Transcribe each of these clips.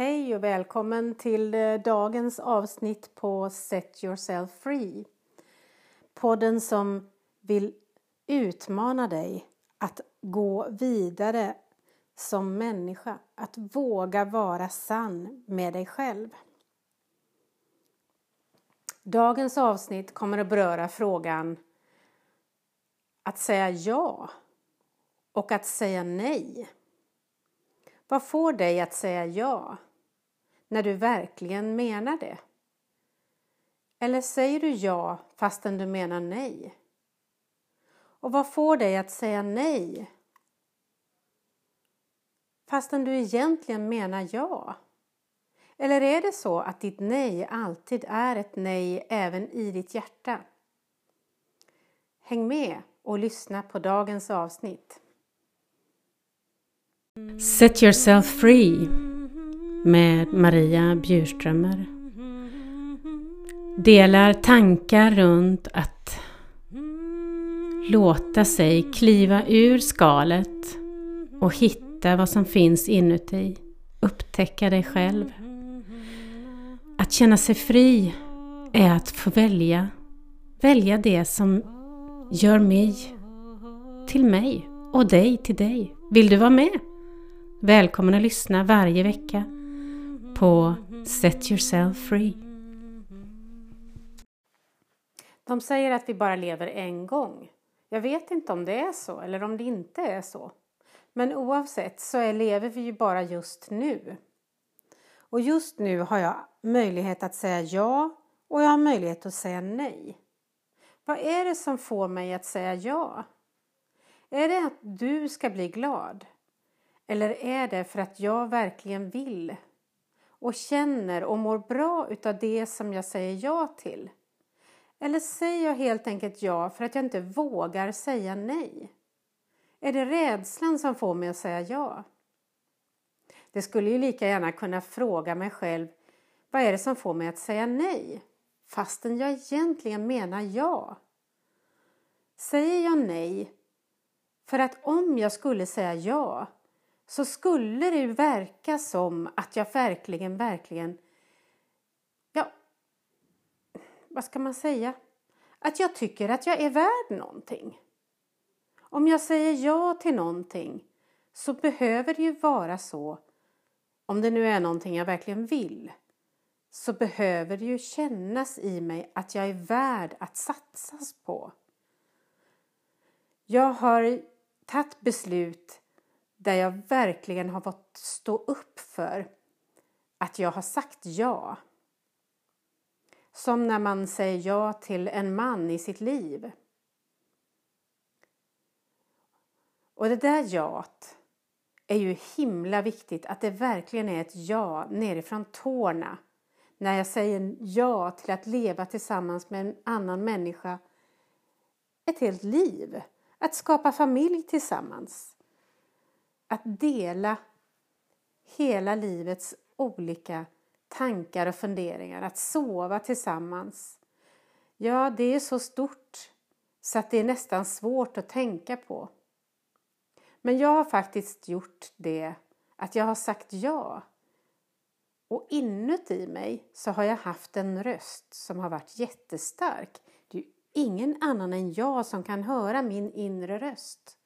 Hej och välkommen till eh, dagens avsnitt på Set Yourself Free. Podden som vill utmana dig att gå vidare som människa, att våga vara sann med dig själv. Dagens avsnitt kommer att beröra frågan att säga ja och att säga nej. Vad får dig att säga ja när du verkligen menar det? Eller säger du ja fastän du menar nej? Och vad får dig att säga nej fastän du egentligen menar ja? Eller är det så att ditt nej alltid är ett nej även i ditt hjärta? Häng med och lyssna på dagens avsnitt. Set yourself free med Maria Bjurströmer delar tankar runt att låta sig kliva ur skalet och hitta vad som finns inuti. Upptäcka dig själv. Att känna sig fri är att få välja. Välja det som gör mig till mig och dig till dig. Vill du vara med? Välkommen att lyssna varje vecka på Set Yourself Free. De säger att vi bara lever en gång. Jag vet inte om det är så eller om det inte är så. Men oavsett så är, lever vi ju bara just nu. Och just nu har jag möjlighet att säga ja och jag har möjlighet att säga nej. Vad är det som får mig att säga ja? Är det att du ska bli glad? Eller är det för att jag verkligen vill och känner och mår bra utav det som jag säger ja till? Eller säger jag helt enkelt ja för att jag inte vågar säga nej? Är det rädslan som får mig att säga ja? Det skulle ju lika gärna kunna fråga mig själv vad är det som får mig att säga nej? Fastän jag egentligen menar ja. Säger jag nej för att om jag skulle säga ja så skulle det verka som att jag verkligen, verkligen, ja, vad ska man säga? Att jag tycker att jag är värd någonting. Om jag säger ja till någonting så behöver det ju vara så, om det nu är någonting jag verkligen vill, så behöver det ju kännas i mig att jag är värd att satsas på. Jag har tagit beslut där jag verkligen har fått stå upp för att jag har sagt ja. Som när man säger ja till en man i sitt liv. Och det där jaet är ju himla viktigt att det verkligen är ett ja nerifrån tårna. När jag säger ja till att leva tillsammans med en annan människa ett helt liv. Att skapa familj tillsammans. Att dela hela livets olika tankar och funderingar. Att sova tillsammans. Ja, det är så stort så att det är nästan svårt att tänka på. Men jag har faktiskt gjort det att jag har sagt ja. Och inuti mig så har jag haft en röst som har varit jättestark. Det är ju ingen annan än jag som kan höra min inre röst.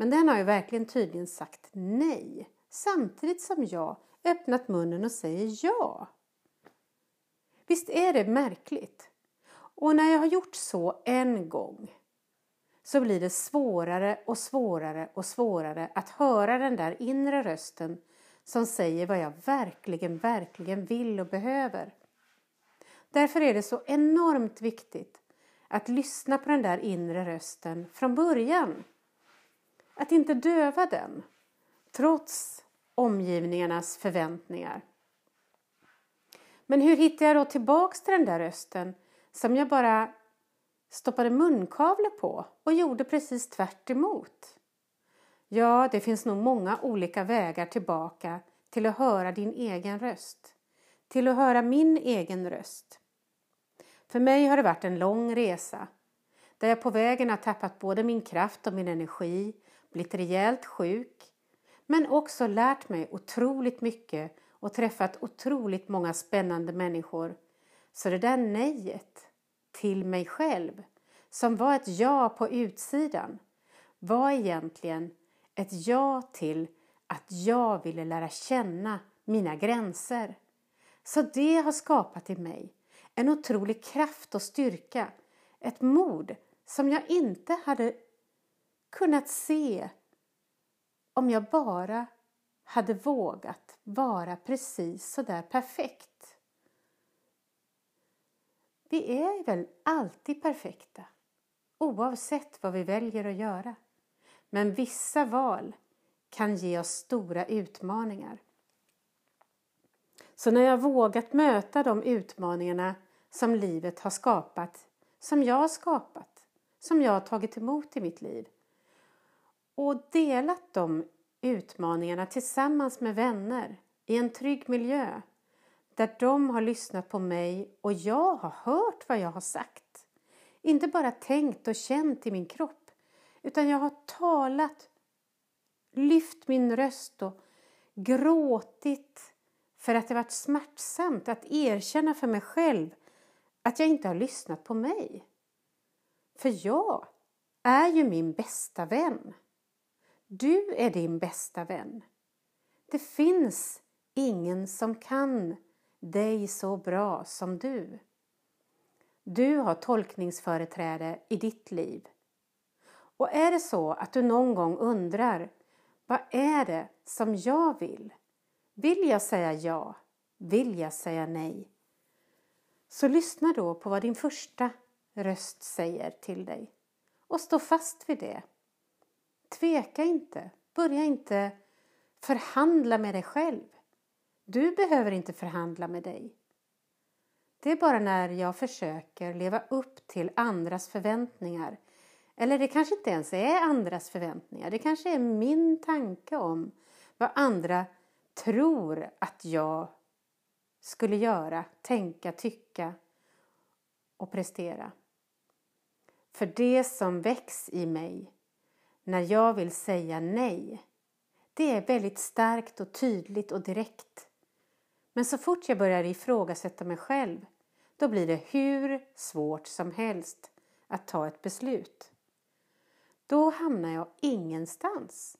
Men den har ju verkligen tydligen sagt nej samtidigt som jag öppnat munnen och säger ja. Visst är det märkligt? Och när jag har gjort så en gång så blir det svårare och svårare och svårare att höra den där inre rösten som säger vad jag verkligen, verkligen vill och behöver. Därför är det så enormt viktigt att lyssna på den där inre rösten från början. Att inte döva den, trots omgivningarnas förväntningar. Men hur hittar jag då tillbaks till den där rösten som jag bara stoppade munkavle på och gjorde precis tvärt emot. Ja, det finns nog många olika vägar tillbaka till att höra din egen röst. Till att höra min egen röst. För mig har det varit en lång resa där jag på vägen har tappat både min kraft och min energi, blivit rejält sjuk men också lärt mig otroligt mycket och träffat otroligt många spännande människor. Så det där nejet till mig själv, som var ett ja på utsidan, var egentligen ett ja till att jag ville lära känna mina gränser. Så det har skapat i mig en otrolig kraft och styrka, ett mod som jag inte hade kunnat se om jag bara hade vågat vara precis så där perfekt. Vi är väl alltid perfekta, oavsett vad vi väljer att göra. Men vissa val kan ge oss stora utmaningar. Så när jag vågat möta de utmaningarna som livet har skapat, som jag har skapat, som jag har tagit emot i mitt liv och delat de utmaningarna tillsammans med vänner i en trygg miljö där de har lyssnat på mig och jag har hört vad jag har sagt. Inte bara tänkt och känt i min kropp utan jag har talat, lyft min röst och gråtit för att det varit smärtsamt att erkänna för mig själv att jag inte har lyssnat på mig. För jag är ju min bästa vän. Du är din bästa vän. Det finns ingen som kan dig så bra som du. Du har tolkningsföreträde i ditt liv. Och är det så att du någon gång undrar vad är det som jag vill? Vill jag säga ja? Vill jag säga nej? Så lyssna då på vad din första röst säger till dig och stå fast vid det. Tveka inte. Börja inte förhandla med dig själv. Du behöver inte förhandla med dig. Det är bara när jag försöker leva upp till andras förväntningar eller det kanske inte ens är andras förväntningar. Det kanske är min tanke om vad andra tror att jag skulle göra, tänka, tycka och prestera. För det som väcks i mig när jag vill säga nej, det är väldigt starkt och tydligt och direkt. Men så fort jag börjar ifrågasätta mig själv, då blir det hur svårt som helst att ta ett beslut. Då hamnar jag ingenstans.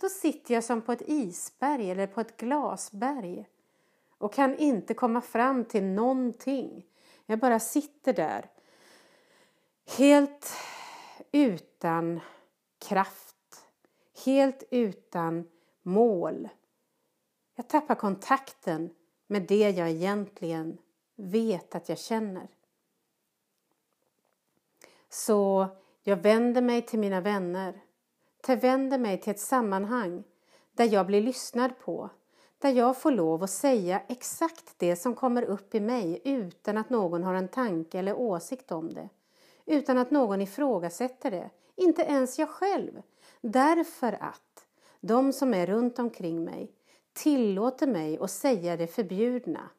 Då sitter jag som på ett isberg eller på ett glasberg och kan inte komma fram till någonting. Jag bara sitter där helt utan kraft, helt utan mål. Jag tappar kontakten med det jag egentligen vet att jag känner. Så jag vänder mig till mina vänner. Jag vänder mig till ett sammanhang där jag blir lyssnad på. Där jag får lov att säga exakt det som kommer upp i mig utan att någon har en tanke eller åsikt om det. Utan att någon ifrågasätter det. Inte ens jag själv. Därför att de som är runt omkring mig tillåter mig att säga det förbjudna.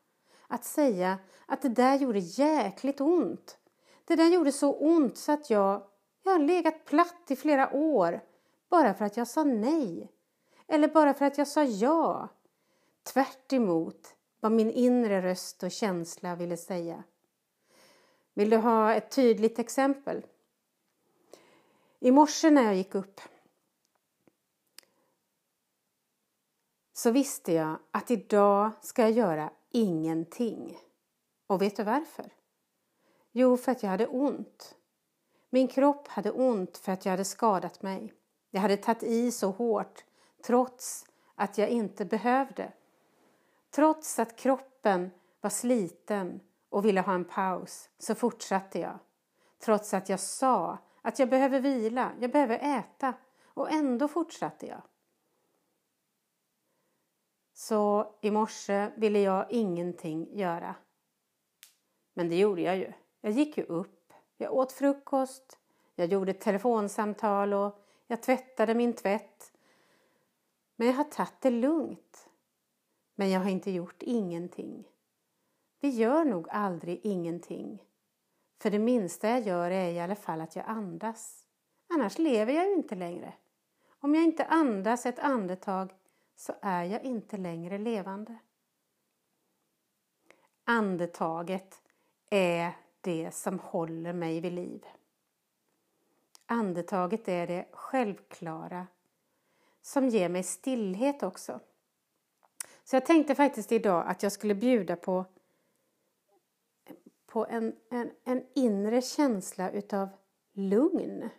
Att säga att det där gjorde jäkligt ont. Det där gjorde så ont så att jag, jag har legat platt i flera år bara för att jag sa nej. Eller bara för att jag sa ja. Tvärt vad min inre röst och känsla ville säga. Vill du ha ett tydligt exempel? I morse när jag gick upp så visste jag att idag ska jag göra ingenting. Och vet du varför? Jo, för att jag hade ont. Min kropp hade ont för att jag hade skadat mig. Jag hade tagit i så hårt trots att jag inte behövde. Trots att kroppen var sliten och ville ha en paus så fortsatte jag. Trots att jag sa att jag behöver vila, jag behöver äta och ändå fortsatte jag. Så i morse ville jag ingenting göra. Men det gjorde jag ju. Jag gick ju upp, jag åt frukost, jag gjorde ett telefonsamtal och jag tvättade min tvätt. Men jag har tagit det lugnt. Men jag har inte gjort ingenting. Vi gör nog aldrig ingenting. För det minsta jag gör är i alla fall att jag andas. Annars lever jag ju inte längre. Om jag inte andas ett andetag så är jag inte längre levande. andetaget är det som håller mig vid liv. Andetaget är det självklara som ger mig stillhet också. Så jag tänkte faktiskt idag att jag skulle bjuda på, på en, en, en inre känsla utav lugn.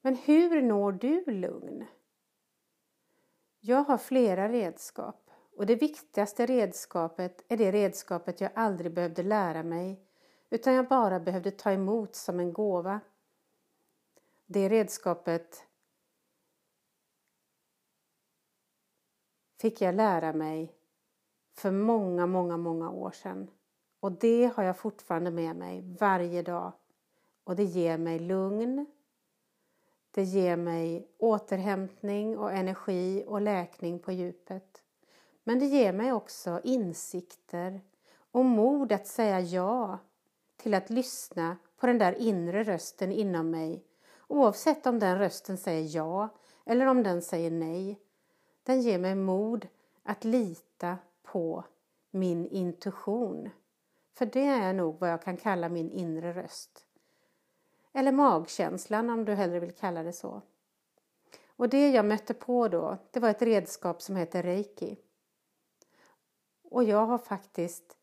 Men hur når du lugn? Jag har flera redskap och det viktigaste redskapet är det redskapet jag aldrig behövde lära mig utan jag bara behövde ta emot som en gåva. Det redskapet fick jag lära mig för många, många, många år sedan. Och det har jag fortfarande med mig varje dag. Och det ger mig lugn. Det ger mig återhämtning och energi och läkning på djupet. Men det ger mig också insikter och mod att säga ja till att lyssna på den där inre rösten inom mig oavsett om den rösten säger ja eller om den säger nej. Den ger mig mod att lita på min intuition. För det är nog vad jag kan kalla min inre röst. Eller magkänslan om du hellre vill kalla det så. Och det jag mötte på då, det var ett redskap som heter reiki. Och jag har faktiskt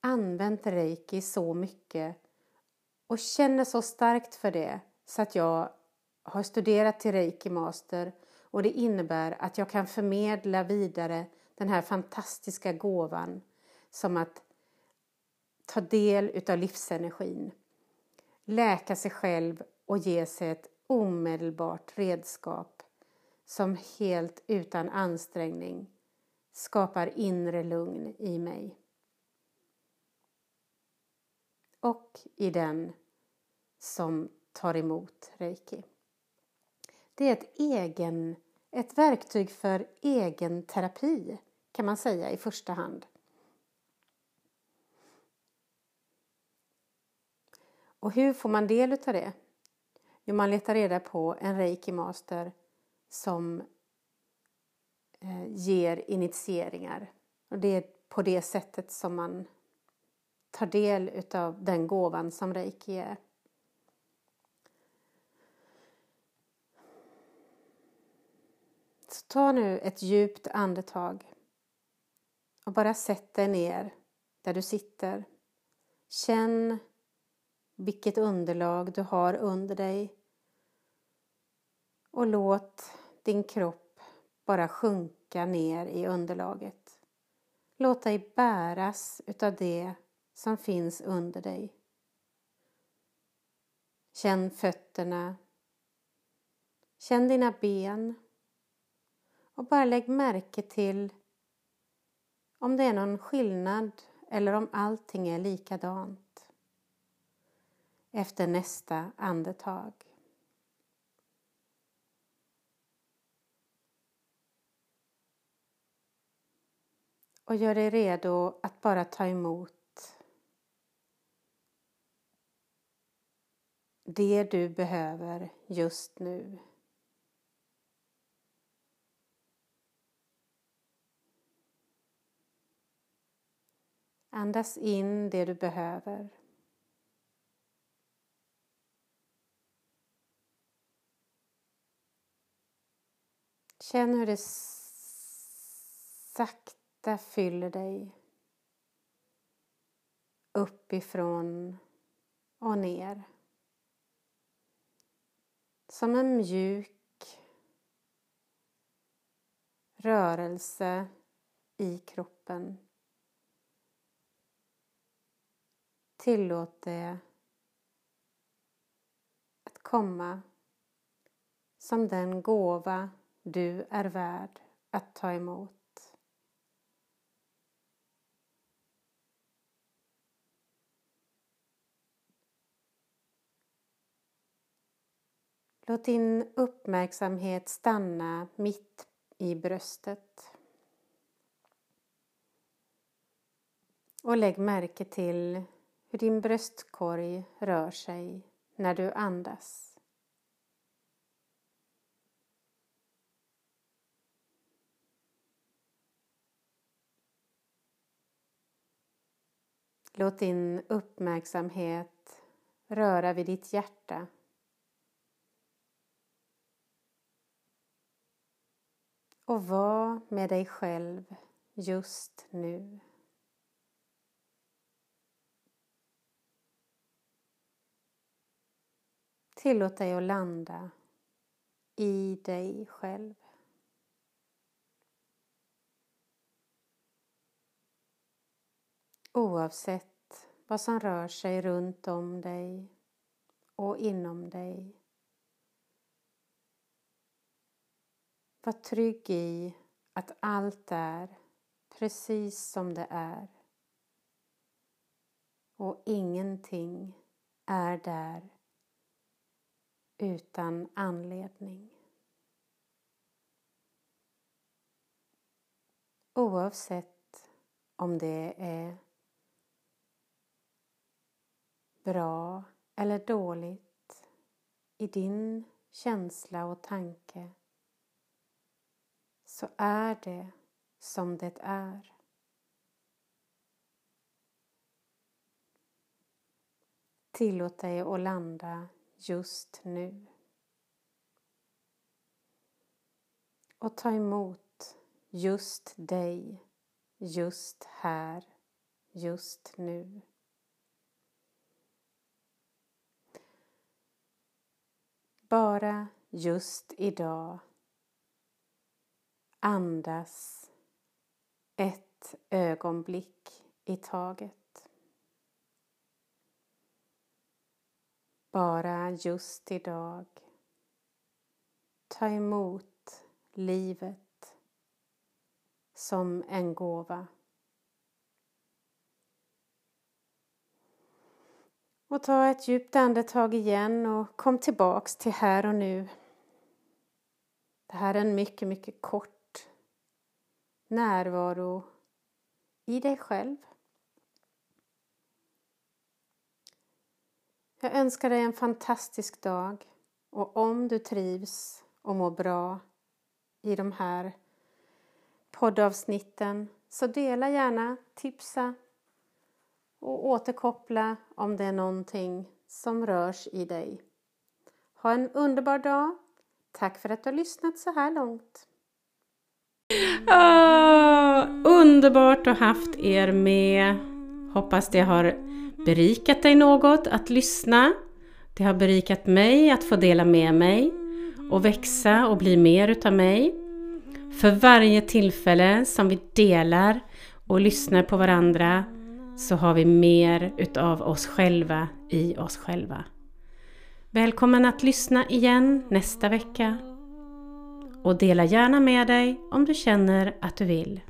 använt reiki så mycket och känner så starkt för det så att jag har studerat till reiki master och det innebär att jag kan förmedla vidare den här fantastiska gåvan som att ta del utav livsenergin, läka sig själv och ge sig ett omedelbart redskap som helt utan ansträngning skapar inre lugn i mig. Och i den som tar emot reiki. Det är ett, egen, ett verktyg för egen terapi kan man säga i första hand. Och hur får man del av det? Jo, man letar reda på en reiki master som eh, ger initieringar. Och det är på det sättet som man tar del av den gåvan som reiki är. Så ta nu ett djupt andetag och bara sätt dig ner där du sitter. Känn vilket underlag du har under dig och låt din kropp bara sjunka ner i underlaget. Låt dig bäras utav det som finns under dig. Känn fötterna. Känn dina ben. Och bara lägg märke till om det är någon skillnad eller om allting är likadant. Efter nästa andetag. Och gör dig redo att bara ta emot det du behöver just nu. Andas in det du behöver. Känn hur det sakta fyller dig uppifrån och ner. Som en mjuk rörelse i kroppen. Tillåt det att komma som den gåva du är värd att ta emot. Låt din uppmärksamhet stanna mitt i bröstet. Och lägg märke till hur din bröstkorg rör sig när du andas. Låt din uppmärksamhet röra vid ditt hjärta. Och var med dig själv just nu. Tillåt dig att landa i dig själv. Oavsett vad som rör sig runt om dig och inom dig. Var trygg i att allt är precis som det är. Och ingenting är där utan anledning. Oavsett om det är bra eller dåligt i din känsla och tanke så är det som det är. Tillåt dig att landa just nu. Och ta emot just dig, just här, just nu. Bara just idag andas ett ögonblick i taget. Bara just idag ta emot livet som en gåva. Och ta ett djupt andetag igen och kom tillbaks till här och nu. Det här är en mycket, mycket kort närvaro i dig själv. Jag önskar dig en fantastisk dag och om du trivs och mår bra i de här poddavsnitten så dela gärna, tipsa och återkoppla om det är någonting som rörs i dig. Ha en underbar dag. Tack för att du har lyssnat så här långt. Oh, underbart att ha haft er med. Hoppas det har berikat dig något att lyssna. Det har berikat mig att få dela med mig och växa och bli mer utav mig. För varje tillfälle som vi delar och lyssnar på varandra så har vi mer utav oss själva i oss själva. Välkommen att lyssna igen nästa vecka och dela gärna med dig om du känner att du vill.